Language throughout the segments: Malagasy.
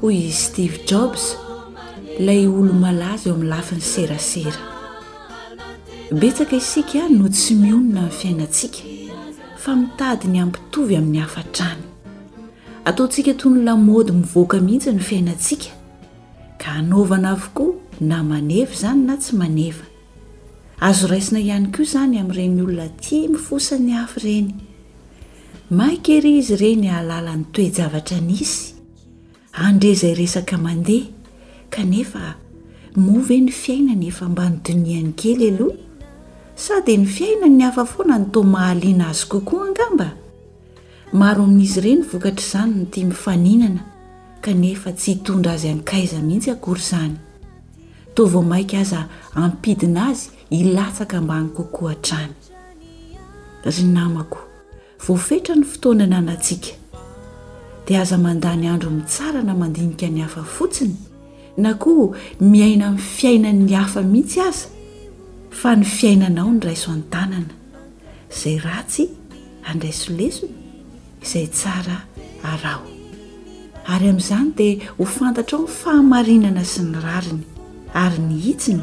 Hoy i Steve Jobs, ilay olo-malaza eo amin'ny lafiny serasera, Betsaka isika no tsy mionona amin'ny fiainantsika, fa mitady ny hampitovy amin'ny hafa hatrany. Ataontsika toy ny lamaody mivoaka mihitsy ny fiainantsika, ka anaovana avokoa na maneva izany na tsy maneva. Azo raisina ihany koa izany amin'ireny olona tia mifosa ny hafa ireny. Maika erỳ izy ireny hahalala ny toe-javatra nisy. Handre izay resaka mandeha kanefa moa ve ny fiainany efa mba nodinihany kely aloha? Sa dia ny fiainan'ny hafa foana no toa mahaliana azy kokoa angamba? Maro amin'izy ireny vokatr'izany no tia mifaninana kanefa tsy hitondra azy hankaiza mihitsy akory izany. Toa vao mainka aza hampidina azy hilatsaka ambany kokoa hatrany. Ry namako, Voafetra ny fotoana ananantsika, dia aza mandany andro mitsara na mandinika ny hafa fotsiny, na koa miaina amin'ny fiainan'ny hafa mihitsy aza, fa ny fiainanao no raiso an-tanana, izay ratsy andraiso lesona, izay tsara araho. Ary amin'izany dia ho fantatrao ny fahamarinana sy ny rariny, ary ny hitsiny,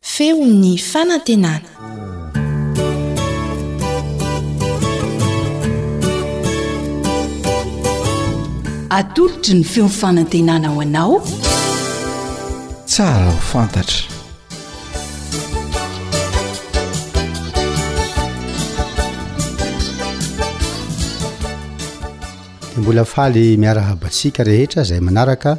Feon'ny fanantenana. Atolotry ny feon'ny fanantenana ho anao. Tsara ho fantatra. Mbola faly miarahaba antsika rehetra izay manaraka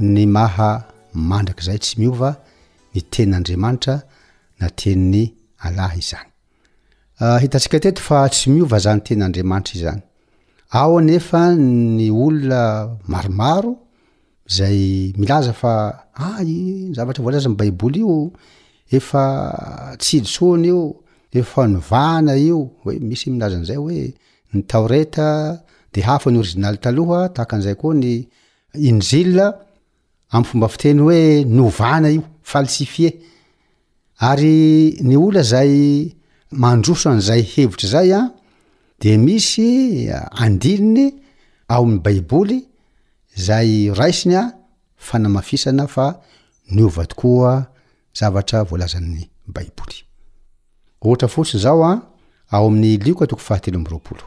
Ny maha mandrakizay tsy miova ny tenin'Andriamanitra na tenin'i Allah izany. Hitantsika teto fa tsy miova izany tenin'Andriamanitra izany. Ao anefa ny olona maromaro izay milaza fa ah i zavatra voalaza amin'ny Baiboly io efa tsy intsony io, efa novana io, hoe misy milaza an'izay hoe ny Taoreta dia hafa ny originaly taloha, tahaka an'izay koa ny Injil amin'ny fomba fiteny hoe novana io, falsifié. Ary ny olona izay mandroso an'izay hevitra izay an, dia misy andininy ao amin'ny Baiboly izay raisiny an, fanamafisana fa niova tokoa zavatra voalazan'ny Baiboly. Ohatra fotsiny izao an, ao amin'ny Lioka toko fahatelo amby roapolo.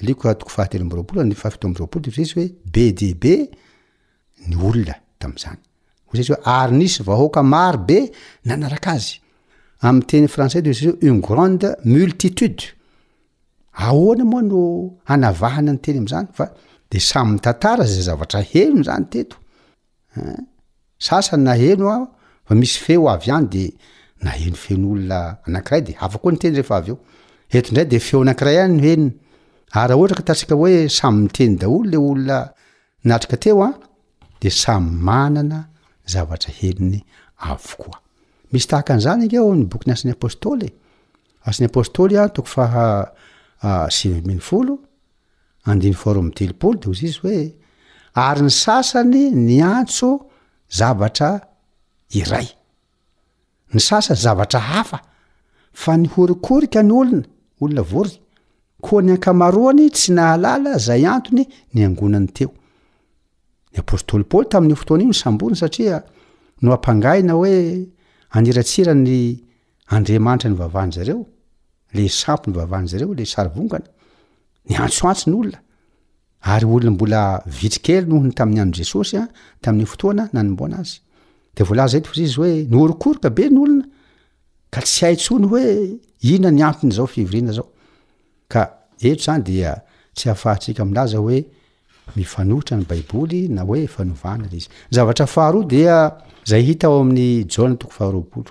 Andriako raha toko fahatelo amby roapolo andininy fahafito amby roapolo dia hoy Jesosy hoe, Be dia be ny olona tamin'izany. Hoy Jesosy hoe, Ary nisy vahoaka maro be nanaraka Azy. Amin'ny teny frantsay dia hoy Jesosy hoe, une grande multitude. Ahoana moa no hanavahana ny teny amin'izany fa dia samy mitantara izay zavatra henony izany teto. Hein? Sasany naheno aho fa misy feo avy any dia naheno feon'olona anankiray dia hafa koa ny teny rehefa avy eo. Eto indray dia feo anankiray ihany no henony. Ary raha ohatra ka ataontsika hoe samy miteny daholo ilay olona natrika teo an, dia samy manana zavatra henony avokoa. Misy tahaka an'izany ange ao amin'ny bokin'ny Asan'ny Apostoly e. Asan'ny Apostoly an, toko faha sivy ambin'ny folo, Andininy faharo amby telopolo dia hozizy hoe, Ary ny sasany niantso zavatra iray. Ny sasany zavatra hafa. Fa nihorikorika ny olona, olona vory, koa ny ankamaroany tsy nahalala izay antony niangonany teo. Ny apostoly Paoly tamin'io fotoana io nisamborina satria noampangahina hoe haniratsira ny Andriamanitra ny vavan zareo le sampy ny vavan zareo le sarivongana ny antsoantso ny olona ary olona mbola vitrikely noho ny tamin'ny andro jesosy a tamin'ny fotoana nanomboana azy de volaza eto fzizy hoe noorokoroka be ny olona ka tsy haintsony hoe ina ny antony zao fivoriana zao ka eto zany dia tsy hahafahantsika milaza hoe mifanohitra ny baiboly na hoe fanovana le izy zavatra faharoa dia zay hita ao amin'ny jaona toko faharoapolo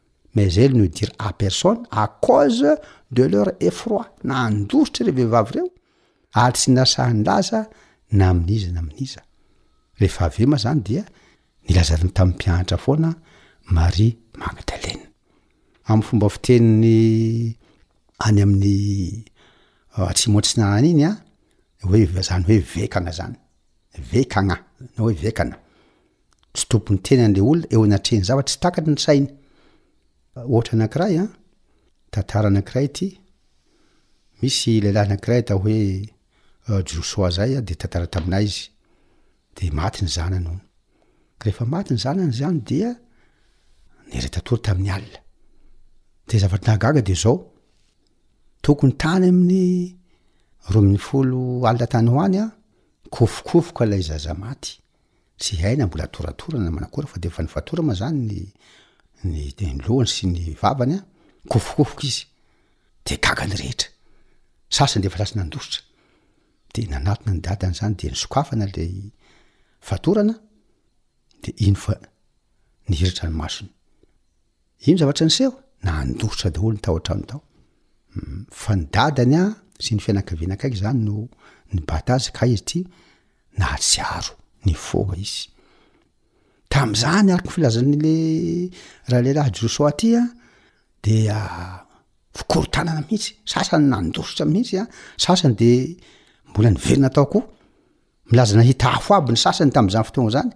mais elle ne dira à personne à cause de leur effroi, nandositra ireo vehivavy ireo ary tsy nasahin-daza na amin'iza na amin'iza, rehefa avy eo ma zany dia nilazariny tamin'ny mpianatra foana Maria Magdalena. Amin'ny fomba fitenin'ny any amin'ny atsimo atsinanana iny an, hoe zany hoe vekagna zany, vekagna na hoe vekana. Tsy tobiny tena an'ilay olona eo anatrehan'ny zavatra, tsy takatry ny sainy. Ohatra anankiray an, tantara anankiray ity, misy lehilahy anankiray atao hoe euh, Josoa zay an, de tantara taminay izy, de maty ny zanany hono. Ka rehefa maty ny zanany zany dia niara-tatory tamin'ny alina. De zavatra nahagaga dia zao, tokony tany amin'ny roa ambin'ny folo alina tany ho any an, kofokofoka ilay zaza maty. Tsy hay na mbola toratorana na manakory fa de efa nifatorana moa zany ny ny ny lohany sy ny vavany an, nikofokofoka izy, de gaga ny rehetra, sasany de efa lasa nandositra, de nanatona ny dadany zany de nisokafana lay fatorana de iny fa nihiratra ny masony. Ino ny zavatra niseho? Nandositra daholo ny tao an-trano tao. Hum, fa ny dadany an, sy ny fianakaviana akaiky izany no nibata azy ka izy ity nahatsiaro, nifoha izy. Tamin'izany araka ny filazan'ilay ralehilahy Josoa ity an, dia fikorontanana mihitsy, sasany nandositra mihitsy an, sasany dia mbola niverina tao koa. Milaza nahita afo aby ny sasany tamin'izany fotoana izany.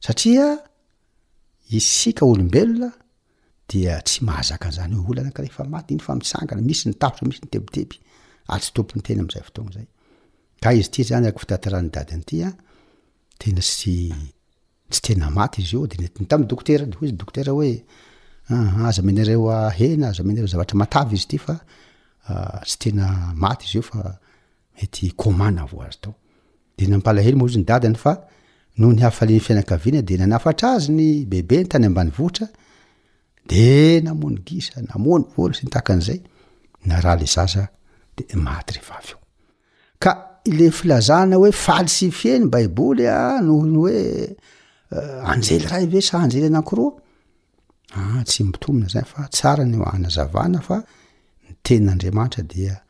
satria isika olombelona dia tsy mahazaka an'izany hoe olana ka rehefa maty iny fa mitsangana, misy ny tahotra, misy ny tebiteby ary tsy tompony tena amin'izay fotoana izay, ka izy ity zany araka ny fitantaran'ny dadany ity an, tena tsy tsy tena maty izy io de nentiny tamin'ny dokotera de hoy izy dokotera hoe aha aza amenareo ahena, aza amenareo zavatra matavy izy ity fa tsy tena maty izy io fa Ity coma navoazy tao. Dia nampalahelo moa izy ny dadany fa noho ny hafalian'ny fianakaviana dia nanafatra azy ny bebeny tany ambanivohitra dia namono gisa, namono vola sy ny takan'izay, naraha ilay zaza dia maty rehefa avy eo. Ka ilay filazana hoe faly sy fie ny baiboly a, noho ny hoe anjely iray ve sa anjely anankiroa? Ah, tsy mitombina izany fa tsara ny hanazavana fa ny tenin'Andriamanitra dia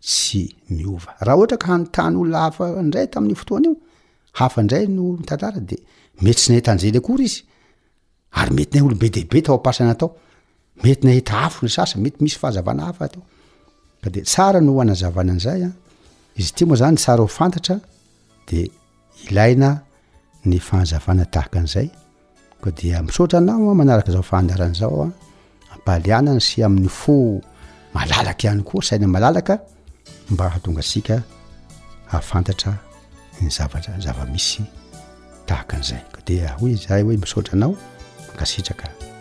tsy miova. Raha ohatra ka hanontany olona hafa indray tamin'io fotoana io, hafa indray no nitantara, dia mety tsy nahita an'izay indray akory izy. Ary mety nahay olom-be dia be tao am-pasana tao. Mety nahita afo ny sasany, mety misy fahazavana hafa tao. Ka dia tsara no hanazavana an'izay an. Izy ity moa izany tsara ho fantatra, dia Ilaina ny fanazavana tahaka an'izay, koa dia misaotra anao manaraka izao fandaharana izao a, ampahalianana sy amin'ny fo malalaka ihany koa, saina malalaka mba hahatonga antsika hahafantatra ny zavatra zava-misy tahaka an'izay, koa dia hoy izahay hoe misaotra anao, mankasitraka.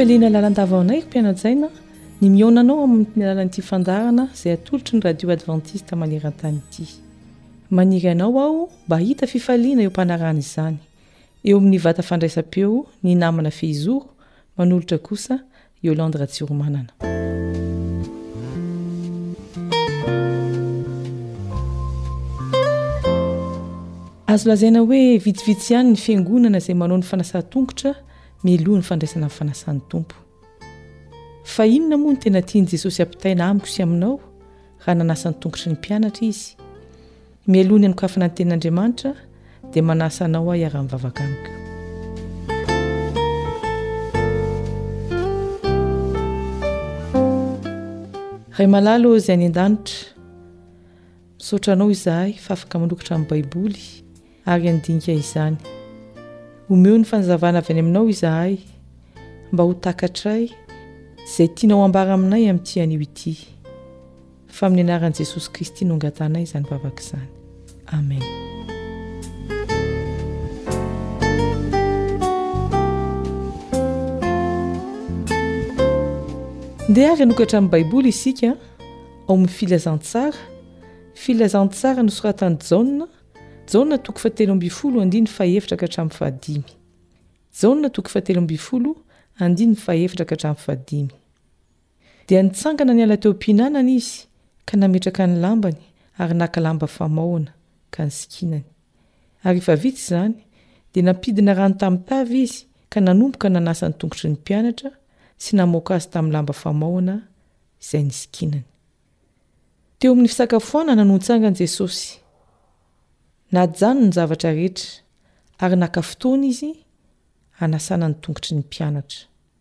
Fifaliana lalandava ao anay, mpianatsaina, ny mihaona anao amin'ny alalan'ity fandaharana izay atolotry ny radio adventiste maneran-tany ity. Maniry anao aho mba hahita fifaliana eo am-panarahana izany. Eo amin'ny vata fandraisam-peo ny namana Fehizoro, manolotra kosa Yolande Ratsiromanana. Azo lazaina hoe vitsivitsy ihany ny fiangonana izay manao ny fanasan-tongotra mialoha ny fandraisana ny fanasan'ny Tompo. Fa inona moa no tena tian'i Jesosy ampitaina amiko sy aminao raha nanasa ny tongotry ny mpianatra izy? Mialoha ny hanokafana ny Tenin'Andriamanitra, dia manasa anao aho hiara-mivavaka amiko. Ray malala ô Izay any an-danitra, misaotra Anao izahay fa afaka manokatra ny Baiboly ary handinika izany. Omeo ny fanazavana avy any Aminao izahay mba ho takatray izay tianao hambara aminay amin'ity anio ity. Fa amin'ny anaran'i Jesosy Kristy no angatahanay izany vavaka izany. Amen. Ndeha ary hanokatra amin'ny Baiboly isika ao amin'ny filazantsara, filazantsara nosoratan'i Jaona, Jaona toko fahatelo ambin'ny folo andiny fahefatra ka hatramin'ny fahadimy. Jaona toko fahatelo ambin'ny folo andiny fahefatra ka hatramin'ny fahadimy. Dia nitsangana niala teo am-pihinanana izy ka nametraka ny lambany ary naka lamba famaohana ka nisikinany. Ary efa vita izany, dia nampidina rano tamin'ny tavy izy ka nanomboka nanasa ny tongotry ny mpianatra sy namoaka azy tamin'ny lamba famaohana izay nisikinany. Teo amin'ny fisakafoanana no nitsangan'i Jesosy. Najanony ny zavatra rehetra ary naka fotoana izy hanasana ny tongotry ny mpianatra.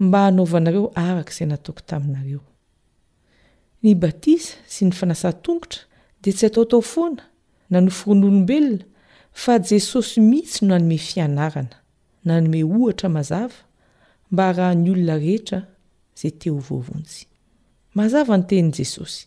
mba hanaovanareo araka izay nataoko taminareo. Ny batisa sy ny fanasan-tongotra dia tsy ataotao foana na noforonin'olombelona fa Jesosy mihitsy no nanome fianarana, nanome ohatra mazava mba harahan'ny olona rehetra izay te ho voavonjy. Mazava ny tenin'i Jesosy.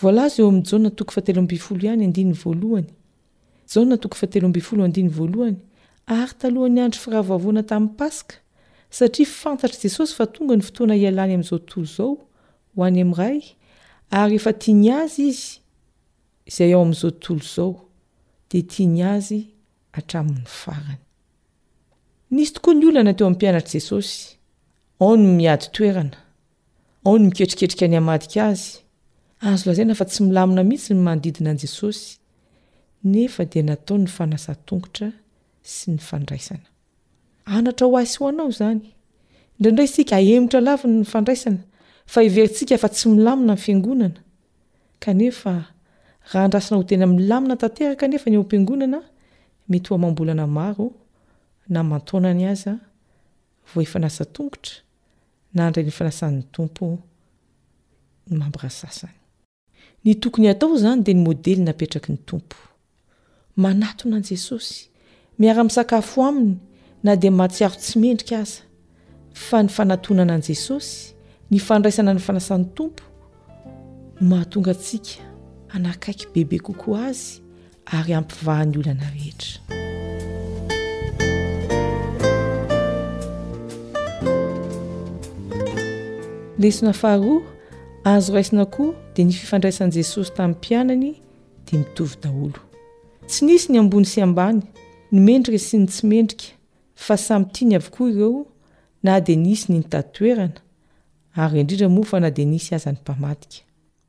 Voalaza eo amin'ny Jaona toko fahatelo ambin'ny folo ihany andininy voalohany. Jaona toko fahatelo ambin'ny folo andininy voalohany, Ary talohan'ny andro firavoravoana tamin'ny Paska, satria fantatr'i Jesosy fa tonga ny fotoana hialany amin'izao tontolo izao ho any amin'ny Ray, ary efa tiany azy izy izay ao amin'izao tontolo izao, dia tiany azy hatramin'ny farany. Nisy tokoa ny olana teo amin'ny mpianatr'i Jesosy. Ao ny miady toerana, Ao ny miketriketrika ny hamadika azy. Azo lazaina fa tsy milamina mihitsy ny manodidina an'i Jesosy, nefa dia nataony ny fanasan-tongotra sy ny fandraisana. Anatra ho ahy sy ho anao izany. Indraindray isika ahemotra laviny ny fandraisana, fa heverintsika fa tsy milamina ny fiangonana. Kanefa, raha andrasana ho tena milamina tanteraka anefa ny eo am-piangonana, mety ho amam-bolana maro na aman-taonany aza, Vao efa lasa tongotra, nandray ny fanasany ny Tompo ny mambra sasany. Ny tokony hatao izany dia ny modely napetraky ny Tompo. Manatona an'i Jesosy, miara-misakafo Aminy na dia mahatsiaro tsy mendrika aza, fa ny fanatonana an'i Jesosy, ny fandraisana ny fanasan'ny Tompo no mahatonga antsika hanakaiky bebe kokoa Azy ary hampivaha ny olana rehetra. Lesona faharoa azo raisina koa dia ny fifandraisan'i Jesosy tamin'ny mpianany dia mitovy daholo. Tsy nisy ny ambony sy ambany, ny mendrika sy ny tsy mendrika, fa samy tiany avokoa ireo na dia nisy ny nitady toerana, ary indrindra moa fa na dia nisy aza ny mpamadika.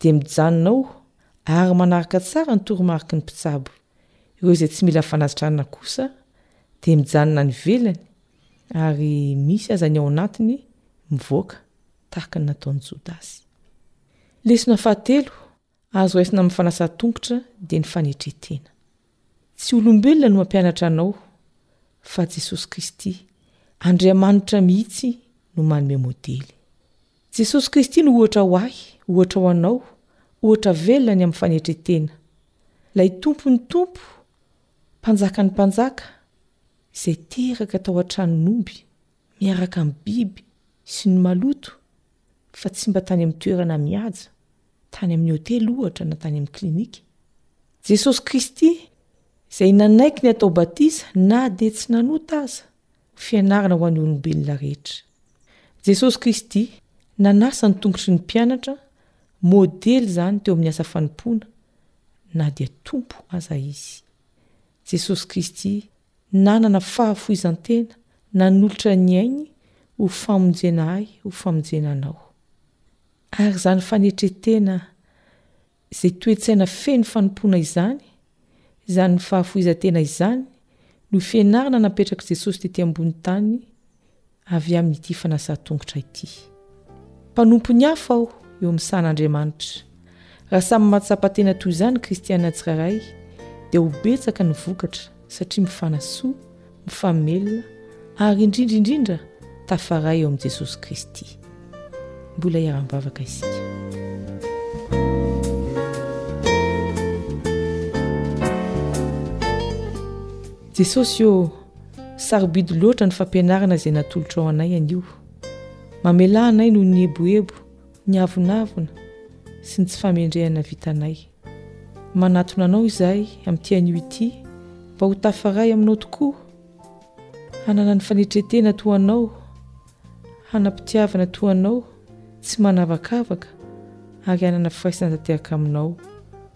dia mijanona ao ary manaraka tsara ny toromariky ny mpitsabo, ireo izay tsy mila fanasitranana kosa dia mijanona any ivelany ary misy aza ny ao anatiny mivoaka tahaka ny nataon'i Jodasy. Lesona fahatelo azo raisina amin'ny fanasan-tongotra dia ny fanetren-tena. Tsy olombelona no mampianatra anao fa Jesosy Kristy, Andriamanitra mihitsy no manome modely. Jesosy Kristy no ohatra ho ahy, ohatra ho anao, ohatra velona ny amin'ny fanetretena. Ilay Tompon'ny Tompo, Mpanjakan'ny Mpanjaka, izay teraka tao an-tranon'omby, miaraka amin'ny biby sy ny maloto, Fa tsy mba tany amin'ny toerana mihaja, tany amin'ny hotely ohatra na tany amin'ny klinika. Jesosy Kristy, izay nanaiky ny atao batisa na dia tsy nanota aza, ho fianarana ho an'ny olombelona rehetra. Jesosy Kristy nanasa ny tongotry ny mpianatra, modely izany teo amin'ny asa fanompoana, na dia Tompo aza Izy. Jesosy Kristy Nanana fahafoizan-tena nanolotra ny ainy ho famonjena ahy, ho famonjena anao. Ary izany fanetren-tena, izay toe-tsaina feno fanompoana izany, izany fahafoizan-tena izany no fianarana napetrak'i Jesosy tety ambony tany avy amin'ity fanasan-tongotra ity. Mpanompon'ny hafa aho eo amin'ny sahan'Andriamanitra. Raha samy mahatsapa tena toy izany ny Kristianina tsirairay, dia ho betsaka ny vokatra satria mifanasoa, mifamelona ary indrindra indrindra tafaray eo amin'i Jesosy Kristy. Mbola hiara-mivavaka isika. Jesosy ô, Sarobidy loatra ny fampianarana izay natolotrao anay anio. Mamelà anay noho ny eboebo, ny avonavona sy ny tsy fahamendrehana vitanay. Manatona Anao izahay amin'ity anio ity mba ho tafaray Aminao tokoa, hananany fanetren-tena toa Anao, hanam-pitiavana toa Anao tsy manavakavaka ary hanana firaisana tanteraka Aminao.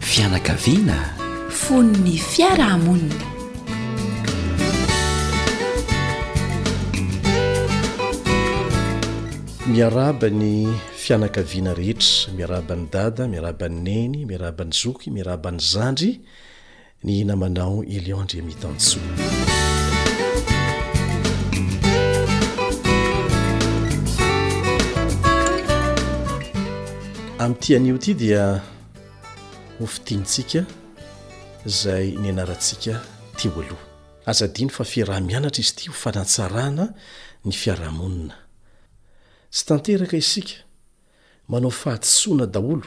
Fianakaviana fon'ny fiarahamonina. Miarahaba ny fianakaviana rehetra, miarahaba ny dada, miarahaba ny neny, miarahaba ny zoky, miarahaba ny zandry. Ny namanao Elion Andriamitansoa. amin'ity anio ity dia ho fitiantsika izay ny anarantsika teo aloha aza dino fa fiaraha-mianatra izy ity ho fanatsarana ny fiarahamonina tsy tanteraka isika manao fahadisoana daholo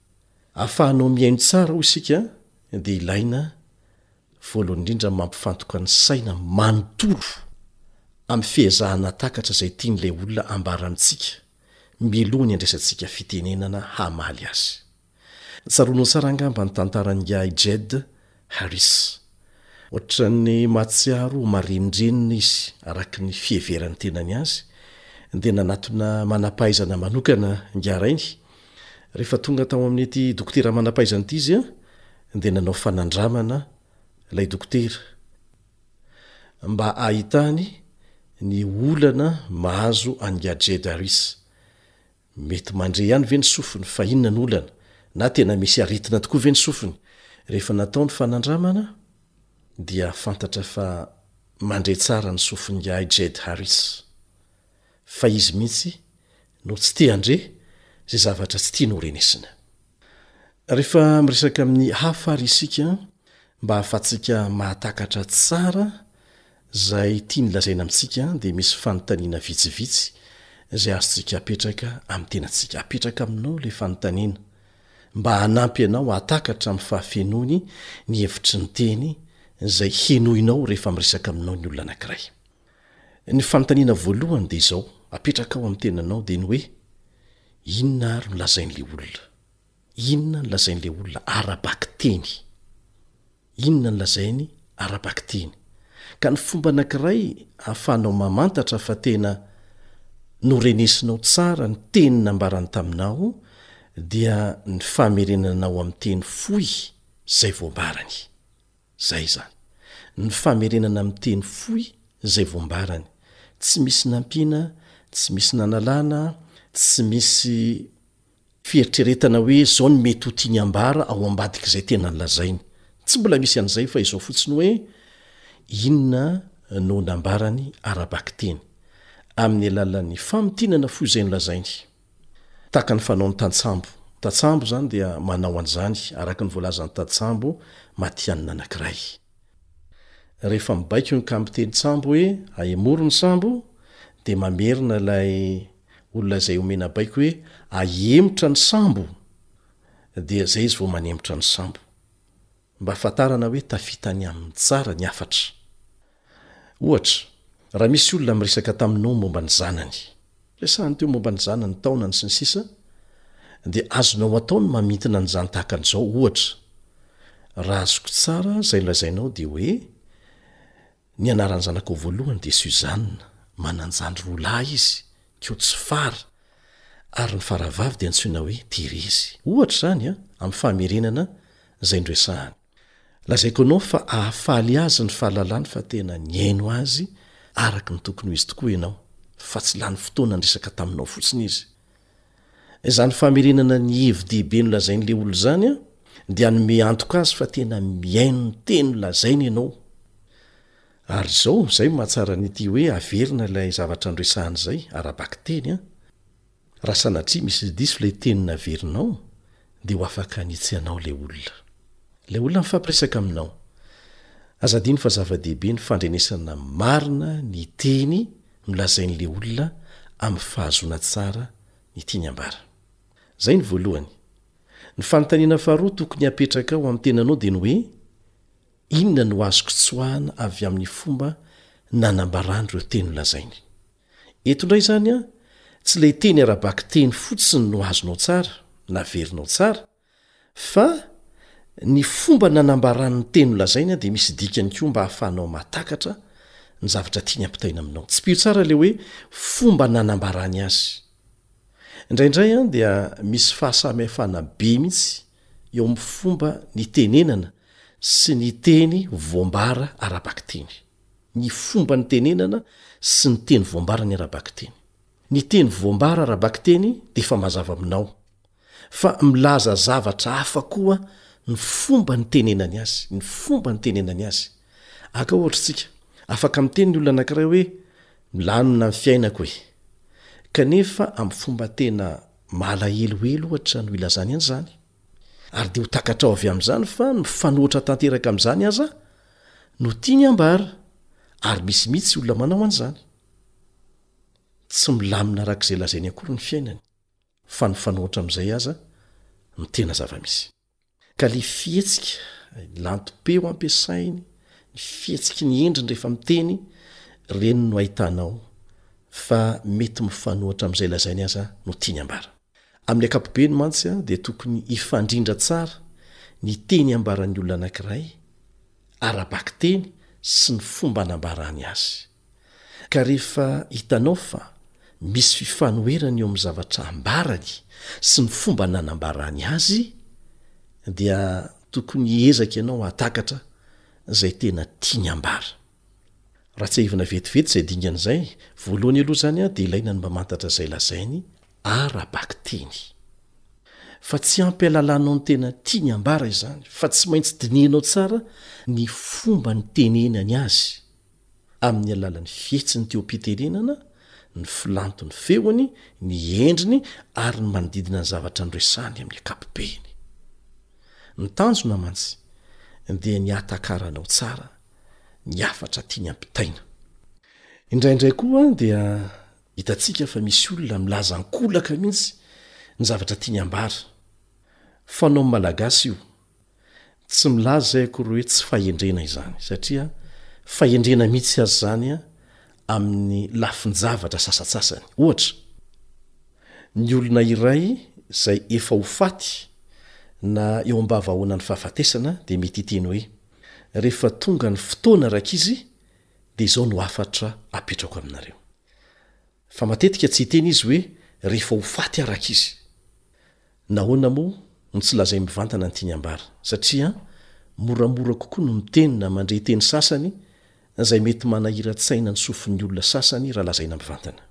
Afahanao mihaino tsara hoy isika dia ilaina voalohany indrindra ny mampifantoka ny saina manontolo amin'ny fiezahana hatakatra izay tian'ilay olona ambara amintsika miloha ny andraisantsika fitenenana hamaly azy. Tsaroanao tsara angamba ny tantaran'ingahy Jed Harris. Ohatran'ny mahatsiaro ho marenindrenina izy araka ny fiheveran'ny tenany azy, dia nanatona manam-pahaizana manokana ingahy rainy. Rehefa tonga tao amin'ity dokotera manam-pahaizana ity izy, dia nanao fanandramana ilay dokotera mba hahitany ny olana mahazo an'ingahy Jed Harris. Mety mandre ihany ve ny sofiny fa inona no olana? Na tena misy aretina tokoa ve ny sofiny? Rehefa natao ny fanandramana dia fantatra fa mandre tsara ny sofin'ingahy Jed Harris. Fa izy mihitsy no tsy te handre izay zavatra tsy tiany ho renesina. Rehefa miresaka amin'ny hafa ary isika mba ahafahantsika mahatakatra tsara Izay tiany lazaina amintsika dia misy fanontaniana vitsivitsy izay azontsika apetraka amin'ny tenantsika. Apetraka aminao ilay fanontaniana mba hanampy anao hahatakatra amin'ny fahafenoany ny hevitry ny teny izay henoinao rehefa miresaka aminao ny olona anankiray. Ny fanontaniana voalohany dia izao apetraka ao amin'ny tenanao dia ny hoe, Inona ary no lazain'ilay olona? Inona no lazain'ilay olona ara-bakiteny? Inona no lazainy ara-bakiteny? Ka ny fomba anankiray ahafahanao mamantatra fa tena norenesinao tsara ny teny nambarany taminao dia ny famerenana ao amin'ny teny fohy izay voambarany. Izay izany. Ny famerenana amin'ny teny fohy izay voambarany. Tsy misy nampiana, tsy misy nanalana, tsy misy. Fieritreretana hoe zao ny mety ho tiany ambara ao ambadik'izay tena nolazainy. Tsy mbola misy an'izay fa izao fotsiny hoe inona no nambarany ara-bakiteny. Amin'ny alalan'ny famintinana fohy izay nolazainy. Tahaka ny fanaon'ny tantsambo. Ny tantsambo izany dia manao an'izany araka ny voalazan'ny tantsambo matihanina anankiray. Rehefa mibaiko ny kampitenin-tsambo hoe ahemory ny sambo dia mamerina ilay olona izay omena baiko hoe ahemotra ny sambo dia izay izy vao manemotra ny sambo mba hahafantarana hoe tafita ny aminy tsara ny hafatra. Ohatra, raha misy olona miresaka taminao momba ny zanany. Resahiny teo momba ny zanany, ny taonany, sy ny sisa Dia azonao atao ny mamintina an'izany tahaka an'izao, ohatra, raha azoko tsara izay nolazainao dia hoe ny anaran'ny zanakao voalohany dia Suzanne, manan-jandry roa lahy izy, koa tsy fara, ary ny faravavy dia antsoina hoe Therezy. Ohatra izany an, amin'ny famerenana izay noresahiny. Lazaiko anao fa ahafaly azy ny fahalalany fa tena nihaino azy araka ny tokony ho izy tokoa ianao, fa tsy lany fotoana niresaka taminao fotsiny izy. Izany famerenana ny hevi-dehibe nolazain'ilay olona izany dia hanome antoka azy fa tena mihaino ny teny nolazainy ianao. Ary izao, izay no mahatsara an'ity hoe averina ilay zavatra noresahana izay, ara-bakiteny an! Raha sanatria misy diso ilay teny naverinao dia ho afaka hanitsy anao ilay olona. Ilay olona mifampiresaka aminao. Aza adino fa zava-dehibe ny fandrenesana marina ny teny nolazain'ilay olona amin'ny fahazoana tsara ny tiany hambara. Izay ny voalohany. Ny fanontaniana faharoa tokony hapetrakao amin'ny tenanao dia ny hoe, Inona no azoko tsoahana avy amin'ny fomba nanambarany ireo teny nolazainy? Eto indray izany an, tsy ilay teny ara-bakiteny fotsiny no azonao tsara, na verinao tsara, fa ny fomba nanambarany ny teny nolazainy dia misy dikany koa mba hahafahanao mahatakatra ny zavatra tiany hampitaina aminao. Tsipio tsara ilay hoe fomba nanambarany azy. Indraindray an, dia misy fahasamihafana be mihitsy eo amin'ny fomba nitenenana sy ny teny voambara ara-bakiteny. ny fomba nitenenana sy ny teny voambara ny ara-bakiteny. Ny teny voambara ara-bakiteny dia efa mazava aminao, fa milaza zavatra hafa koa ny fomba nitenenany azy, ny fomba nitenenany azy. Aka ohatra isika, afaka miteny ny olona anankiray hoe milamina ny fiainako e! kanefa amin'ny fomba tena malahelohelo ohatra no ilazany an'izany. Ary dia ho takatrao avy amin'izany fa mifanoatra tanteraka amin'izany aza no tiany hambara, ary misy mihitsy olona manao an'izany. Tsy milamina araka izay lazainy akory ny fiainany, fa nifanoatra amin'izay aza no tena zava-misy. Ka ilay fihetsika, ny lanto-peo ampiasainy, ny fihetsiky ny endriny rehefa miteny, ireny no ahitanao fa mety mifanoatra amin'izay lazainy aza no tiany hambara. Amin'ny ankapobeny mantsy dia tokony hifandrindra tsara ny teny ambaran'ny olona anankiray ara-bakiteny sy ny fomba anambarany azy. Ka rehefa hitanao fa misy fifanoherana eo amin'ny zavatra ambarany sy ny fomba nanambarany azy dia tokony hiezaka ianao hahatakatra izay tena tiany ambara. Raha tsiahivina vetivety izay dingana izay, voalohany aloha izany dia ilaina ny mamantatra izay lazainy ara-bakiteny. Fa tsy ampy halalanao ny tena tiany hambara izany, fa tsy maintsy dinihanao tsara ny fomba nitenenany azy, amin'ny alalan'ny fihetsiny teo am-pitenenana, ny filanton'ny feony, ny endriny ary ny manodidina ny zavatra noresahany amin'ny ankapobeny. Ny tanjona mantsy dia ny hatakaranao tsara ny hafatra tiany hampitaina. Indraindray koa dia hitantsika fa misy olona milaza an-kolaka mihitsy ny zavatra tiany hambara. Fanaon'ny Malagasy io. Tsy milaza izay akory hoe tsy fahendrena izany, satria fahendrena mihitsy aza izany amin'ny lafin-javatra sasantsasany. Ohatra, ny olona iray izay efa ho faty na eo am-bavahoanan'ny fahafatesana dia mety hiteny hoe. Rehefa tonga ny fotoana rankizy dia izao no hafatra apetrako aminareo. Fa matetika tsy hiteny izy hoe rehefa ho faty aho rankizy. Nahoana moa no tsy lazainy mivantana ny tiany ambara? Satria moramora kokoa ny miteny na mandre teny sasany izay mety manahiran-tsaina ny sofin'ny olona sasany raha lazaina mivantana.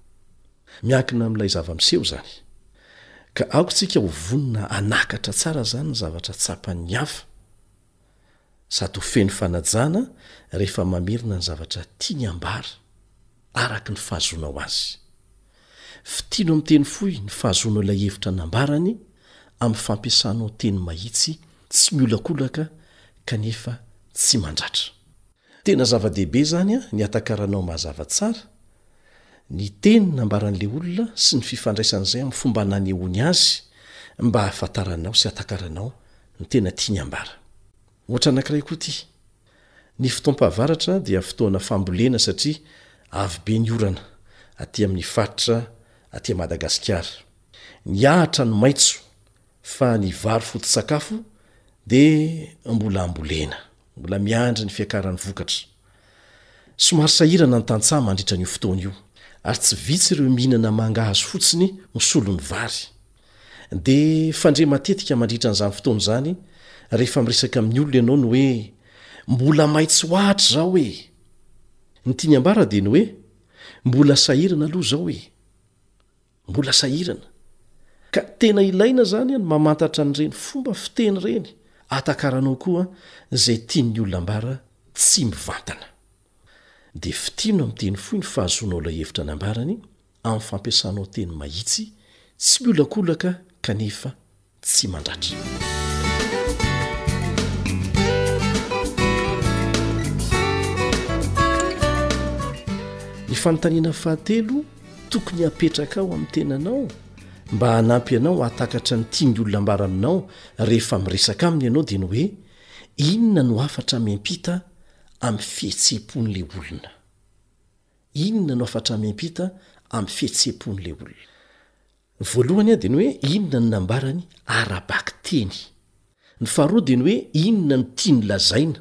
Miankina amin'ilay zava-miseho izany. Ka aoka isika ho vonona hanakatra tsara izany ny zavatra tsapan'ny hafa. sady ho feno fanajana rehefa mamerina ny zavatra tiany hambara araka ny fahazoanao azy. Fitilo amin'ny teny fohy ny fahazoanao ilay hevitra nambarany amin'ny fampiasanao teny mahitsy tsy miolakolaka kanefa tsy mandratra. Tena zava-dehibe izany an, ny hatakaranao mazava tsara ny teny nambaran'ilay olona sy ny fifandraisan'izay amin'ny fomba nanehoany azy mba hahafantaranao sy hatakaranao ny tena tiany hambara. Ohatra anankiray koa ity, Ny fotoam-pahavaratra dia fotoana fambolena satria avy be ny orana aty amin'ny faritra aty Madagasikara. Ny ahitra no maitso fa ny vary foto-tsakafo dia mbola ambolena. Mbola miandry ny fiakaran'ny vokatra. Somary sahirana ny tantsaha mandritra an'io fotoana io, ary tsy vitsy ireo mihinana mangahazo fotsiny ho solon'ny vary. Dia fandre matetika mandritra an'izany fotoana izany, rehefa miresaka amin'ny olona ianao ny hoe, Mbola may tsy ho ahatra izao e! Ny tiany ambara dia ny hoe, Mbola sahirana aloha izao e! Mbola sahirana. Ka tena ilaina zany an mamantatra an'ireny fomba fiteny ireny atakaranao koa zay tian'ny olona ambara tsy mivantana. Dia fitino amin'ny teny fohy ny fahazoanao ilay hevitra nambarany amin'ny fampiasanao teny mahitsy tsy miolakolaka kanefa tsy mandratra tokony hapetraka ao amin'ny tenanao mba hanampy anao hahatakatra ny tiany olona ambara aminao rehefa miresaka aminy ianao dia ny hoe inona no afatra miampita amin'ny fihetseham-pon'la olona inona no afatra miampita amin'ny fihetseham-pon'la olona Ny voalohany dia ny hoe inona no nambarany ara-bakiteny. Ny faharoa dia ny hoe inona no tiany lazaina.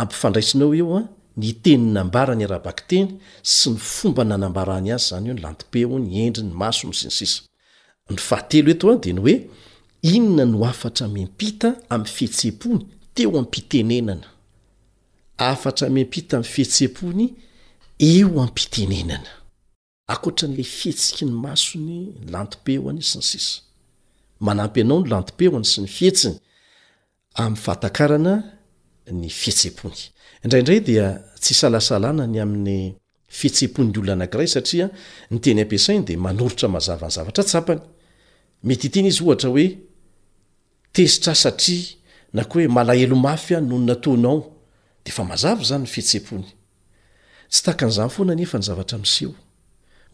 Ampifandraisinao eo ny teny nambarany ara-bakiteny sy ny fomba nanambarany azy izany eo, ny lantom-peo, ny endriny, ny masony, sy ny sisa Ny fahatelo eto dia ny hoe inona no hafatra miampita amin'ny fihetseham-pony teo am-pitenenana. Hafatra miampita amin'ny fihetseham-pony eo am-pitenenana. Ankoatra an'ilay fihetsiky ny masony, ny lantom-peony, sy ny sisa Manampy anao ny lantom-peony sy ny fihetsiny amin'ny fahatakarana ny fihetseham-pony. Indraindray dia tsy isalasalana ny amin'ny fihetseham-pon'ny olona anankiray satria ny teny ampiasainy dia manoritra mazava ny zavatra tsapany. Mety hiteny izy ohatra hoe, Tezitra satria na koa hoe malahelo mafy aho nony natoanao dia efa mazava izany ny fihetsem-pony. Tsy tahakan'izany foana anefa ny zavatra miseho.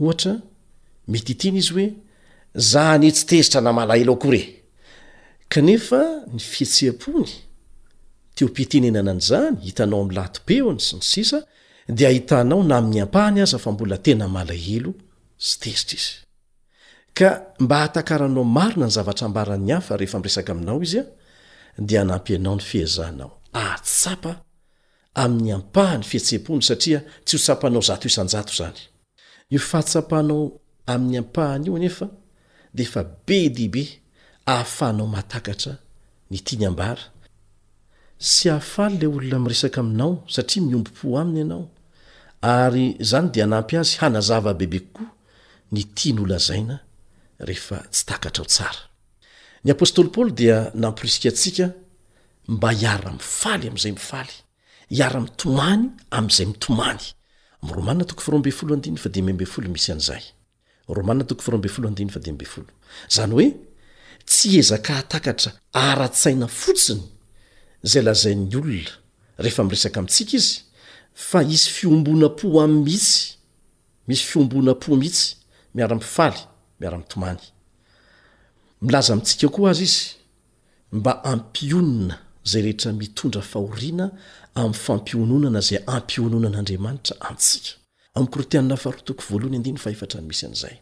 Ohatra, mety hiteny izy hoe, Za anie tsy tezitra na malahelo akory e! Kanefa ny fihetseham-pony, teo am-pitenenana an'izany, hitanao amin'ny lahaty-peony, sy ny sisa, dia ahitanao na amin'ny ampahany aza fa mbola tena malahelo sy tezitra izy. Ka mba hahatakaranao marina ny zavatra ambaran'ny hafa rehefa miresaka aminao izy dia hanampy anao ny fiezahanao ahatsapa amin'ny ampahany fihetsem-pony satria tsy ho tsapanao zato isan-jato izany. Io fahatsapanao amin'ny ampahany io anefa dia efa be dia be ahafahanao mahatakatra ny tiany ambara sy hahafaly ilay olona miresaka aminao satria miombom-po aminy ianao ary izany dia hanampy azy hanazava bebe kokoa ny tiany ho lazaina rehefa tsy takatrao tsara. Ny apostoly Paoly dia namporisika antsika mba hiara-mifaly amin'izay mifaly, hiara-mitomany amin'izay mitomany. Romana toko faharoa ambin'ny folo andininy fahadimy ambin'ny folo misy an'izay. Romana toko faharoa ambin'ny folo andininy fahadimy ambin'ny folo. Izany hoe tsy hiezaka hahatakatra ara-tsaina fotsiny izay lazain'ny olona rehefa miresaka amintsika izy fa hisy fiombonam-po aminy mihitsy Misy fiombonam-po mihitsy, miara-mifaly, miara-mitomany. Milaza amintsika koa aza izy mba hampionona izay rehetra mitondra fahoriana amin'ny fampiononana izay ampiononan'Andriamanitra antsika. Amin'ny Korintianina faharoa toko voalohany andininy fahefatra no misy an'izay.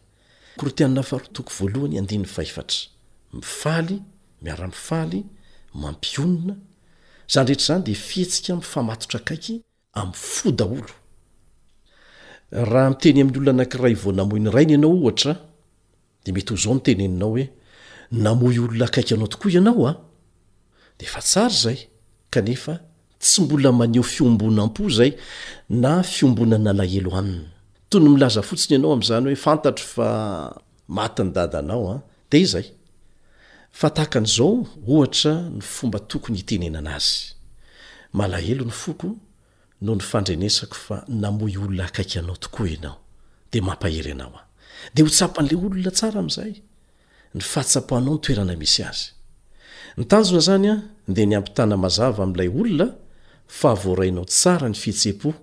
Korintianina faharoa toko voalohany andininy fahefatra. Mifaly, miara-mifaly, mampionona. Izany rehetra izany dia fihetsika mifamatotra akaiky amin'ny fo daholo. Raha miteny amin'ny olona anankiray vao namoy ny rainy ianao, ohatra, dia mety ho izao ny teneninao hoe, Namoy olona akaiky anao tokoa ianao an! Dia efa tsara izay, kanefa tsy mbola maneho fiombonam-po izay na fiombonan'alahelo aminy. Toy ny milaza fotsiny ianao amin'izany hoe, Fantatro fa. Maty ny dadanao an! Dia izay. Fa tahaka an'izao, ohatra, ny fomba tokony hitenenana azy. Malahelo ny foko noho ny fandrenesako fa namoy olona akaiky anao tokoa ianao. Dia mampahery anao aho. Dia ho tsapan'ilay olona tsara amin'izay ny fahatsapanao ny toerana misy azy. Ny tanjona izany dia ny hampitana mazava amin'ilay olona fa voarainao tsara ny fihetseham-po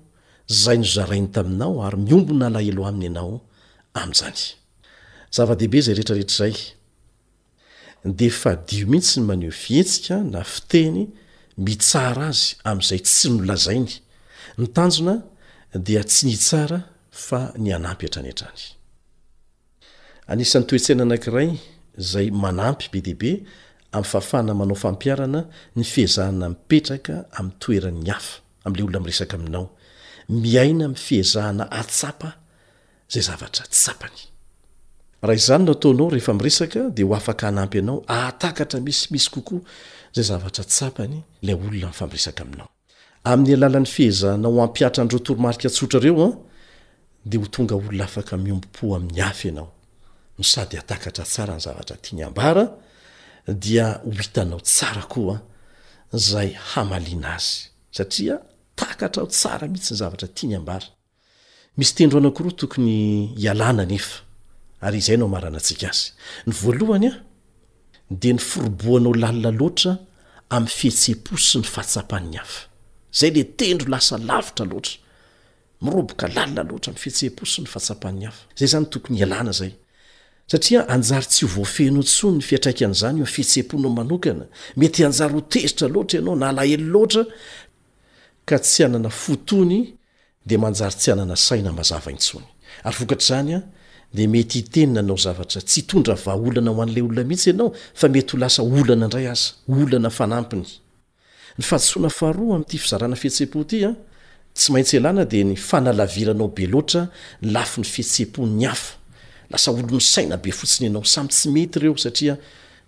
Izay nozarainy taminao ary miombona alahelo aminy ianao amin'izany. Zava-dehibe izay rehetrarehetra izay. Dia fadio mihitsy ny maneho fihetsika na fiteny mitsara azy amin'izay tsy nolazainy. Ny tanjona dia tsy ny hitsara fa ny hanampy hatrany hatrany. Anisan'ny toe-tsaina anankiray izay manampy be dia be amin'ny fahafahana manao fampiharana ny fiezahana mipetraka amin'ny toeran'ny hafa, amin'ilay olona miresaka aminao. Miaina amin'ny fiezahana hahatsapa izay zavatra tsapany. Raha izany no ataonao rehefa miresaka, dia ho afaka hanampy anao hahatakatra misimisy kokoa izay zavatra tsapany ilay olona mifampiresaka aminao. Amin'ny alalan'ny fiezahanao hampihatra an'ireo toromarika tsotra ireo, dia ho tonga olona afaka miombom-po amin'ny hafa ianao, no sady hahatakatra tsara ny zavatra tiany hambara, dia ho hitanao tsara koa izay hamaliana azy, satria takatrao tsara mihitsy ny zavatra tiany hambara. Misy tendro anankiroa tokony hialana anefa, ary izay no hamaranantsika azy. Ny voalohany dia ny firobohanao lalina loatra amin'ny fihetseham-po sy ny fahatsapan'ny hafa. Izay ilay tendro lasa lavitra loatra, miroboka lalina loatra amin'ny fihetseham-po sy ny fahatsapan'ny hafa. Izay izany no tokony hialana izay, satria hanjary tsy ho voafehinao intsony ny fiantraikan'izany eo amin'ny fihetseham-ponao manokana. Mety hanjary ho tezitra loatra ianao na alahelo loatra ka tsy hanana fo toa ny dia manjary tsy hanana saina mazava intsony. Ary vokatr'izany dia mety hiteny nanao zavatra tsy hitondra vahaolana ho an'ilay olona mihitsy ianao fa mety ho lasa olana indray aza, olana fanampiny. Ny fahadisoana faharoa amin'ity fizarana fihetsem-po ity an, tsy maintsy ialana dia ny fanalaviranao be loatra ny lafiny fihetsem-pon'ny hafa. Lasa olon'ny saina be fotsiny ianao. Samy tsy mety ireo satria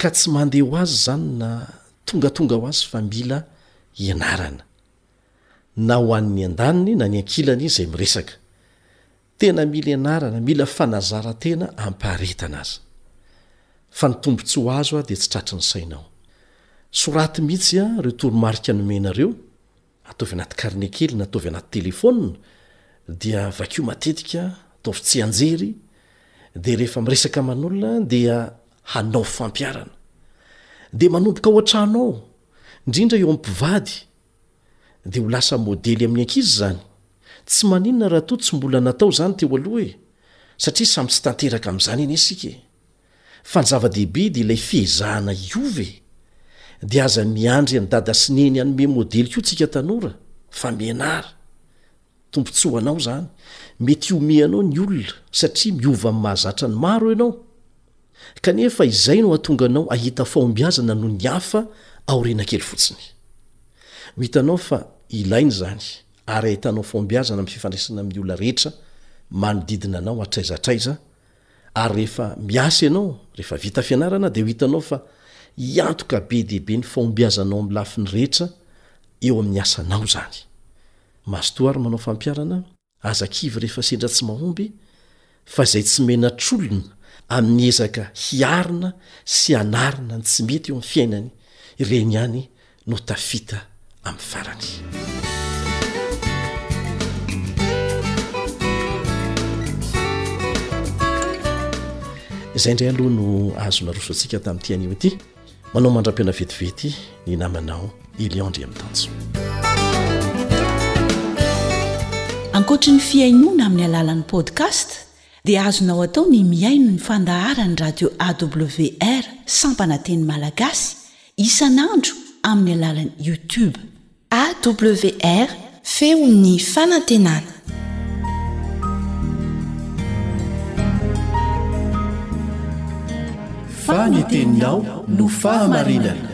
Ka tsy mandeha ho azy izany na tongatonga ho azy fa mila ianarana. Na ho an'ny andaniny na ny ankilany izay miresaka. Tena mila ianarana, mila fanazaran-tena ampaharetana aza. Fa ny tombontsoa azo dia tsy tratry ny sainao. Soraty mihitsy ireo toromarika nomenareo ataovy anaty carnet kely na ataovy anaty telephone dia vakio matetika, ataovy tsianjery, dia rehefa miresaka aman'olona dia hanao fampiarana, dia manomboka ao an-trano ao, indrindra eo amin'ny mpivady, dia ho lasa modely amin'ny ankizy izany, tsy maninona raha toa tsy mbola natao izany teo aloha e, satria samy tsy tanteraka amin'izany anie isika e. Fa ny zava-dehibe dia ilay fiezahana hiova e! Dia aza miandry an'i dada sy neny hanome modely koa tsika tanora fa mianara! Tombontsoa ho anao izany, mety hihomehy anao ny olona satria miova amin'ny mahazatra ny maro ianao! Kanefa izay no hahatonga anao hahita fahombiazana noho ny hafa aoriana kely fotsiny. Ho hitanao fa ilaina izany ary hahitanao fahombiazana amin'ny fifandraisana amin'ny olona rehetra manodidina anao hatraiza hatraiza Ary rehefa miasa ianao, rehefa vita fianarana dia ho hitanao fa hiantoka be dia be ny fahombiazanao amin'ny lafiny rehetra eo amin'ny asanao izany. Mazotoa àry manao fampiharana, aza kivy rehefa sendra tsy mahomby, fa izay tsy menatr'olona amin'ny ezaka hiarina sy hanarina ny tsy mety eo amin'ny fiainany, ireny ihany no tafita amin'ny farany. izay indray aloha no azo narosoantsika tamin'ity anio ity manao mandra-piana vetivety ny namanao elion ndry amin'ny tanjo ankoatra ny fihainoana amin'ny alalan'ny podcast dia azonao atao ny mihaino ny fandaharan'ny radio AWR sampana teny malagasy isan'andro amin'ny alalan'ny YouTube. AWR, feon'ny fanantenana. Fa ny teninao no fahamarinana.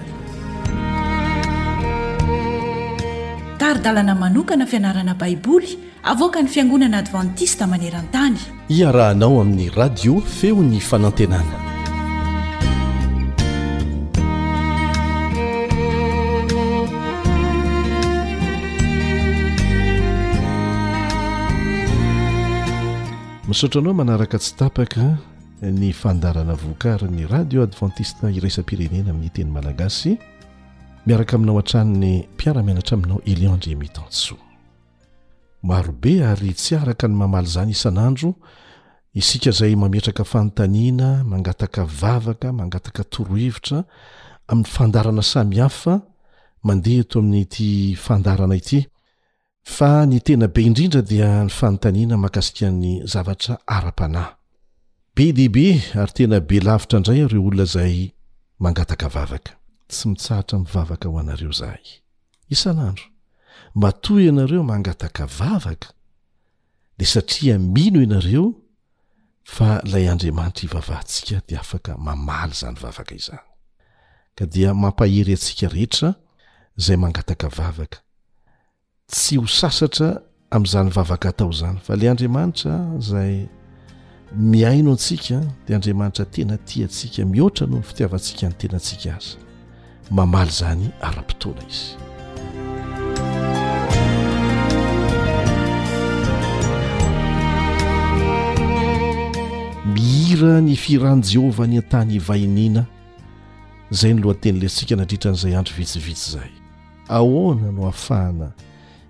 Tari-dalana manokana fianarana Baiboly Avoakan'ny Fiangonana Advantista maneran-tany. Iarahanao amin'ny Radio Feon'ny Fanantenana. Misaotra anao manaraka tsy tapaka ny fandarana vokarin'ny radio advantista iraisam-pirenena amin'ny teny malagasy miaraka aminao hatrany ny mpiara-mianatra aminao eliandre mitansoa Marobe ary tsy araka ny mamaly izany isan'andro isika izay mametraka fanontaniana, mangataka vavaka, mangataka torohevitra amin'ny fandarana samihafa mandeha eto amin'ity fandarana ity. Fa ny tena be indrindra dia ny fanontaniana makasikan'ny zavatra ara-panahy. Be dia be ary tena be lavitra indray ireo olona izay mangataka vavaka. Tsy mitsahatra mivavaka ho anareo izahay. Isan'andro, matoa ianareo mangataka vavaka, dia satria mino ianareo fa ilay Andriamanitra ivavahantsika dia afaka mamaly izany vavaka izany. Ka dia mampahery antsika rehetra izay mangataka vavaka, tsy ho sasatra amin'izany vavaka atao izany fa ilay Andriamanitra izay mihaino antsika dia Andriamanitra tena tia antsika mihoatra noho ny fitiavantsika ny tenantsika azy mamaly izany ara-potoana izy mihira ny firan'i Jehovah ny an-tany ivahiniana izay ny lohantenilesika nadritra an'izay andro vitsivitsy izay ahoana no afahana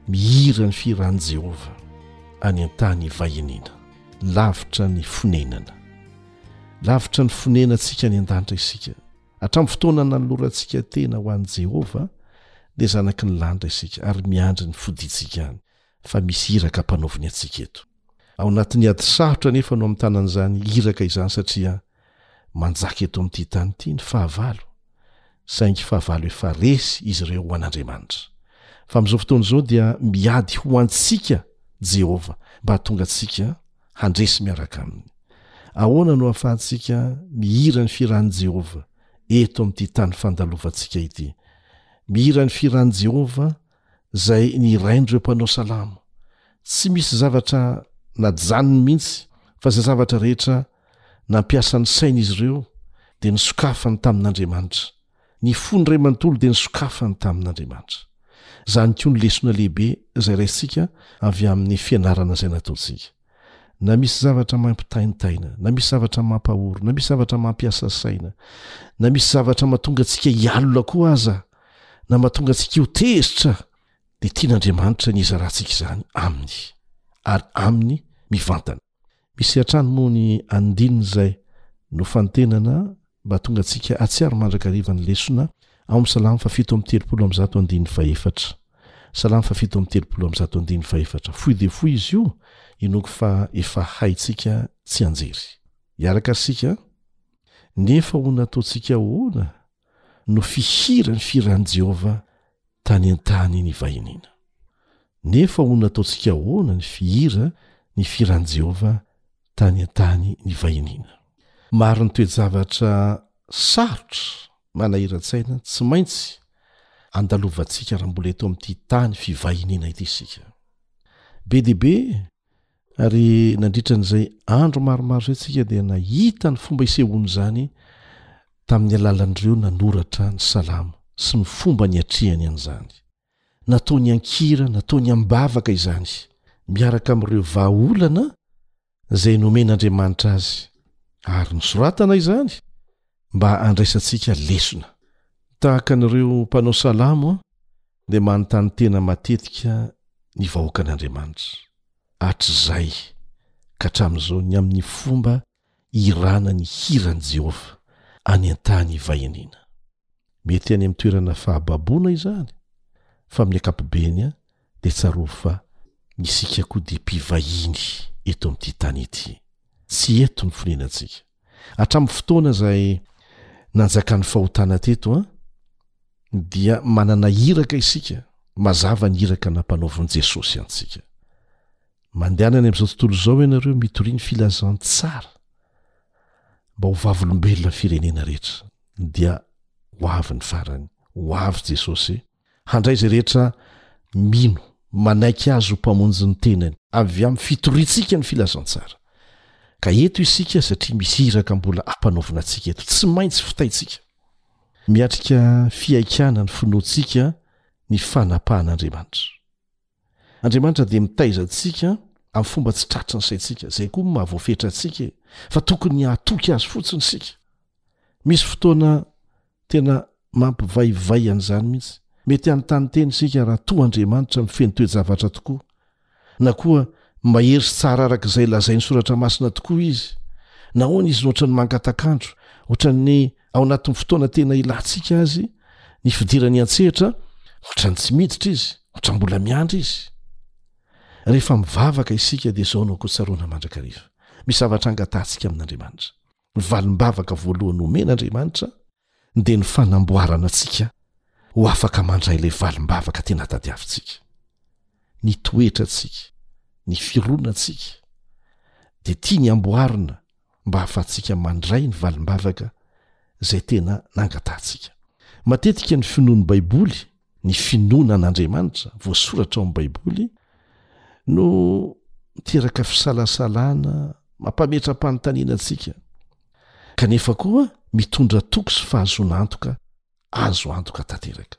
Mihira ny fihiran'i Jehovah any an-tany ivahiniana, lavitra ny fonenana. Lavitra ny fonenantsika any an-danitra isika. Hatramin'ny fotoana nanolorantsika tena ho an'i Jehovah, dia zanaky ny lanitra isika, ary miandry ny fodiantsika any, fa misy iraka ampanaoviny antsika eto. Ao anatin'ny ady sarotra anefa no amitana an'izany iraka izany, satria Manjaka eto amin'ity tany ity ny fahavalo, saingy fahavalo efa resy izy ireo ho an'Andriamanitra. Fa amin'izao fotoana izao dia miady ho antsika Jehovah mba hahatonga antsika handresy miaraka aminy. Ahoana no ahafahantsika mihira ny firahan'i Jehovah eto amin'ity tany fandalovantsika ity? Mihira ny firahan'i Jehovah izay nihirain'ireo mpanao salamo. Tsy misy zavatra najanony mihitsy, fa izay zavatra rehetra Nampiasa ny sainy izy ireo, dia nosokafany tamin'Andriamanitra. Ny fon'iray manontolo dia nosokafany tamin'Andriamanitra. Izany koa no lesona lehibe izay raisintsika avy amin'ny fianarana izay nataontsika. Na misy zavatra mampitaintaina, na misy zavatra mampahory, na misy zavatra mampiasa saina, na misy zavatra mahatonga antsika hialona koa aza, na mahatonga antsika ho tezitra, dia tian'Andriamanitra ny hizarantsika izany Aminy, ary Aminy mivantana. Misy hatrany moa ny andininy izay nofantenana mba tonga antsika hahatsiaro mandrakariva ny lesona ao amin'ny Salamo fahafito amby telopolo amby zato andininy fahefatra. Salamo fahafito amby telopolo amby zato andininy fahefatra. Fohy dia fohy izy io, inoako fa efa haintsika tsianjery. Hiaraka isika, Nefa ho nataontsika ahoana no fihira ny firan'i Jehovah tany an-tany nivahiniana. Nefa ho nataontsika ahoana ny fihira ny firan'i Jehovah tany an-tany nivahiniana? Maro ny toe-javatra sarotra manahiran-tsaina tsy maintsy andalovantsika raha mbola eto amin'ity tany fivahiniana ity isika. Be dia be Ary nandritra an'izay andro maromaro izay tsika dia nahita ny fomba isehoan'izany tamin'ny alalan'ireo nanoratra ny salamo sy ny fomba niatrehany an'izany. Nataony an-kira, nataony am-bavaka izany, miaraka amin'ireo vahaolana izay nomen'Andriamanitra azy. Ary nosoratana izany mba handraisantsika lesona. Tahaka an'ireo mpanao salamo, dia manontany tena matetika ny vahoakan' Andriamanitra, hatrizay ka hatramin'izao, ny amin'ny fomba ihirana ny hiran'i Jehovah any an-tany ivahiniana. Mety any amin'ny toerana fahababoana izany, fa amin'ny ankapobeny dia tsarovy fa isika koa dia mpivahiny eto amin'ity tany ity. Tsy eto ny fonenantsika. Hatramin'ny fotoana izay nanjakan'ny fahotana teto dia manana iraka isika, mazava ny iraka nampanaovin'i Jesosy antsika. Mandehana any amin'izao tontolo izao ianareo mitoria ny filazantsara mba ho vavolombelona firenena rehetra dia ho avy ny farany, ho avy Jesosy. Handray izay rehetra mino, manaiky Azy ho Mpamonjy ny tenany. Avy amin'ny fitoriantsika ny filazantsara. Ka eto isika satria misy iraka mbola ampanaovina antsika eto. Tsy maintsy fitaintsika. Miatrika fihaikana ny finoantsika ny fanapahan'Andriamanitra. Andriamanitra dia mitaiza antsika amin'ny fomba tsy tratry ny saintsika, izay koa no maha voafetra antsika e, fa tokony hahatoky Azy fotsiny isika. Misy fotoana tena mampivaivay an'izany mihitsy. Mety hanontany tena isika raha toa Andriamanitra mifehy toe-javatra tokoa, na koa mahery sy tsara araka izay lazain'ny Soratra Masina tokoa Izy. Nahoana Izy no ohatran'ny mangatak'andro, ohatran'ny Ao anatin'ny fotoana tena ilantsika azy ny fidirany an-tsehatra, ohatran'ny tsy miditra izy, ohatran'ny mbola miandry izy. Rehefa mivavaka isika dia izao no ko tsaroana mandrakariva. Misy zavatra angatahantsika amin'Andriamanitra. Ny valim-bavaka voalohany omen'Andriamanitra dia ny fanamboarana antsika ho afaka mandray ilay valim-bavaka tena tadiavintsika. Ny toetra antsika, ny fironantsika dia tiany amboarina mba hahafahantsika mandray ny valim-bavaka izay tena nangatahantsika. Matetika ny finoan'ny Baiboly, ny finoana an'Andriamanitra voasoratra ao amin'ny Baiboly, no miteraka fisalasalana mampametra-panontaniana antsika, kanefa koa mitondra toky sy fahazoana antoka azo antoka tanteraka.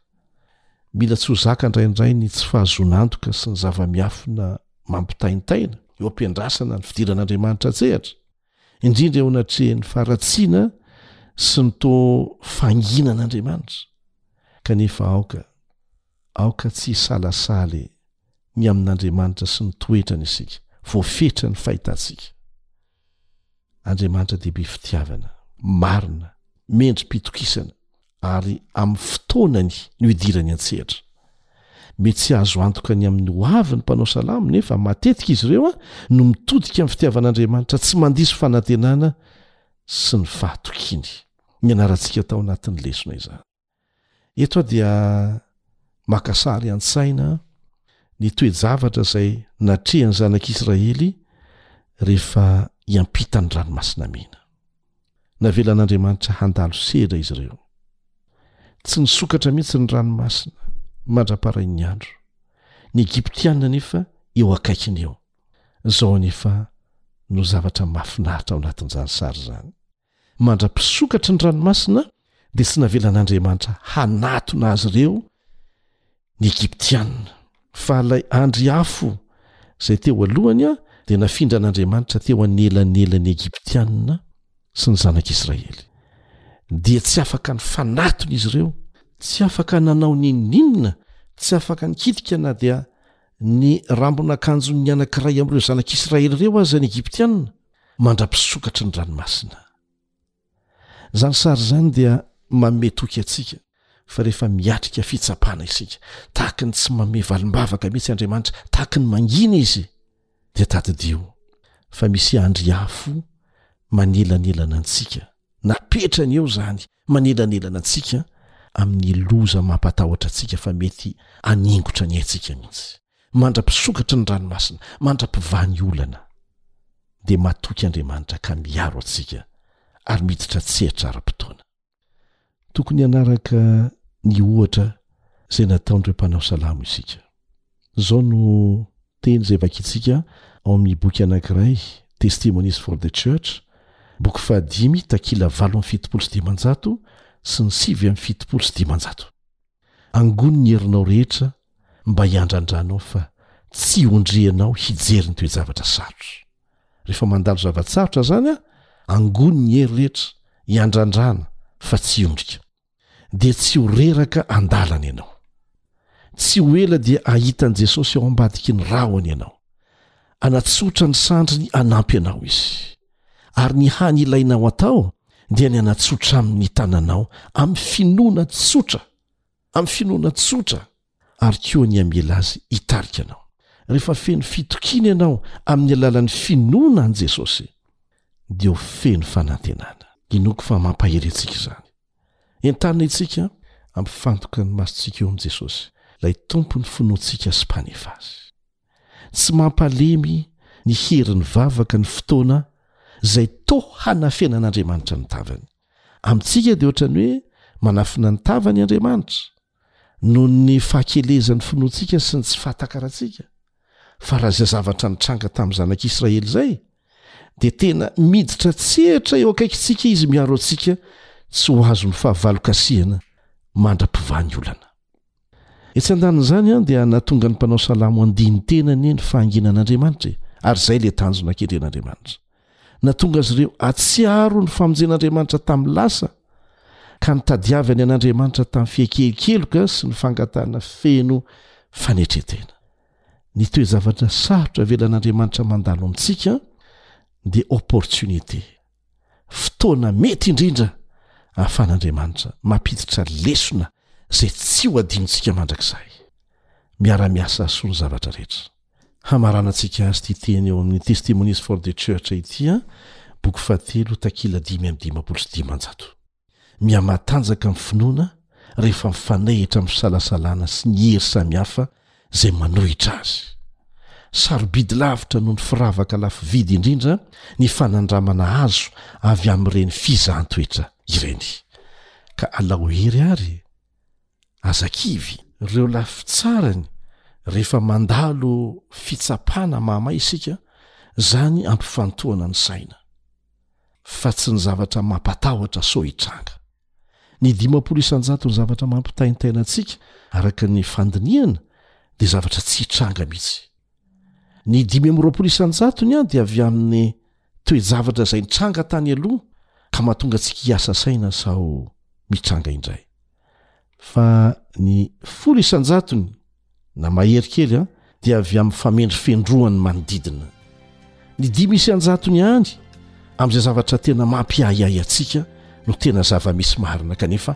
Mila tsy ho zaka indraindray ny tsy fahazoana antoka sy ny zava-miafina mampitaintaina eo am-piandrasana ny fidiran'Andriamanitra an-tsehatra, indrindra eo anatrehan'ny faharatsiana sy ny to fanginan'Andriamanitra. Kanefa aoka, aoka tsy hisalasala ny amin'Andriamanitra sy ny toetrany isika, voafetra ny fahitantsika. Andriamanitra dia be fitiavana, marina, mendri-pitokisana, ary amin'ny fotoanany no idirany an-tsehatra. Mety tsy azo antoka ny amin'ny ho avy ny mpanao salamo, nefa matetika izy ireo no mitodika amin'ny fitiavan'Andriamanitra tsy mandiso fanantenana sy ny fahatokiany. Nianarantsika tao anatin'ny lesona izany. eto aho dia makasary an-tsaina ny toe-javatra izay natrehan'ny zanak'israely rehefa hiampitany ranomasina mena navelan'andriamanitra handalo sedra izy ireo tsy nisokatra mihitsy ny ranomasina mandra-parain'ny andro ny egiptiana anefa eo akaikiny eo izao anefa no zavatra mafinahitra ao anatin'izany sary izany mandra-pisokatry ny ranomasina dia tsy navelan'Andriamanitra hanatona azy ireo ny Egyptianina. Fa ilay andry afo izay teo alohany dia nafindran'Andriamanitra teo anelanelan'ny Egyptianina sy ny zanak'Israely. Dia tsy afaka nifanatona izy ireo, tsy afaka nanao n'inon'inona, tsy afaka nikitika na dia ny rambon'akanjon'ny anankiray amin'ireo zanak'Israely ireo aza ny Egyptianina. mandra-pisokatry ny ranomasina. Izany sary izany dia manome toky antsika fa rehefa miatrika fitsapana isika, tahaka ny tsy manome valim-bavaka mihitsy Andriamanitra, tahaka ny mangina izy, dia tadidio fa misy andry afo manelanelana antsika, napetrany eo izany manelanelana antsika amin'ny loza mampatahotra antsika fa mety haningotra ny aintsika mihitsy. mandra-pisokatry ny ranomasina, mandra-pivaha ny olana, dia matoky Andriamanitra ka miaro antsika ary miditra an-tsehatra ara-potoana. Tokony hanaraka ny ohatra izay nataon'ireo mpanao salamo isika. Izao no teny izay vakintsika ao amin'ny boky anankiray, Testimonies for the Church, boky fahadimy, takila valo amby fitopolo sy dimanjato sy ny sivy amby fitopolo sy dimanjato. Angony ny herinao rehetra mba hiandrandranao fa tsy hondrianao hijery ny toe-javatra sarotra. Rehefa mandalo zava-tsarotra izany aho, angony ny hery rehetra hiandrandrana fa tsy hiondrika. Dia tsy ho reraka an-dalana ianao. Tsy ho ela dia hahita an'i Jesosy ao ambadiky ny rahona ianao. Hanatsotra ny sandriny hanampy anao Izy. ary ny hany ilainao atao dia ny anatsotra amin'ny tananao amin'ny finoana tsotra amin'ny finoana tsotra ary koa ny amela azy hitarika anao rehefa feno fitokiana ianao amin'ny alalan'ny finoana an'i jesosy dia ho feno fanantenana inoko fa mampahery antsika izany entanina itsika ampifantoka ny masontsika eo amin'i jesosy ilay tompon'ny finoantsika sy mpanefa azy Tsy mampalemy ny herin'ny vavaka ny fotoana izay toa hanafenan'Andriamanitra ny tavany. Amintsika dia ohatran'ny hoe manafina ny tavany Andriamanitra, noho ny fahakelezan'ny finoantsika sy ny tsy fahatakarantsika. Fa raha izay zavatra nitranga tamin'ny zanak'Israely izay, dia tena miditra an-tsehatra eo akaikintsika izy miaro antsika tsy ho azon'ny fahavalokasihana mandra-pivaha ny olana. Etsy an-danin'izany dia nahatonga ny mpanao salamo handini-tena anie ny fahanginan'Andriamanitra e, ary izay ilay tanjona kendren'Andriamanitra. Nahatonga azy ireo hahatsiaro ny famonjen'Andriamanitra tamin'ny lasa, ka nitadiavy any an'Andriamanitra tamin'ny fihekehekeloka sy ny fangatahana feno fanetren-tena. Ny toe-javatra sarotra avelan'Andriamanitra mandalo amintsika dia opportunité. fotoana mety indrindra ahafahan'Andriamanitra mampiditra lesona izay tsy ho adinontsika mandrakizay. Miara-miasa hahasoa ny zavatra rehetra. Hamaranantsika azy ity teny ao amin'ny Testimonies for the Church ity, boky fahatelo, takila dimy amby dimampolo sy dimanjato. mihamatanjaka amin'ny finoana rehefa mifanehitra amin'ny fisalasalana sy ny hery samihafa izay manohitra azy sarobidy lavitra noho ny firavaka lafo vidy indrindra ny fanandramana azo avy amin'ireny fizahn-toetra ireny ka alao hery ary e aza kivy reo lafi tsarany rehefa mandalo fitsapana mahamay isika zany ampifantohana ny saina fa tsy ny zavatra mampatahotra so hitranga ny dimapolo isanjato ny zavatra mampitaintaina antsika araka ny fandinihana de zavatra tsy hitranga mihitsy ny dimy amroapolo isanjatony an de avy amin'ny toe-javatra izay nitranga tany aloha ka mahatonga antsika hiasa saina sao mitranga indray. Fa ny folo isan-jatony na mahery kely an dia avy amin'ny famendrofendroan'ny manodidina. Ny dimy isan-jatony ihany amin'izay zavatra tena mampiahiahy antsika no tena zava-misy marina kanefa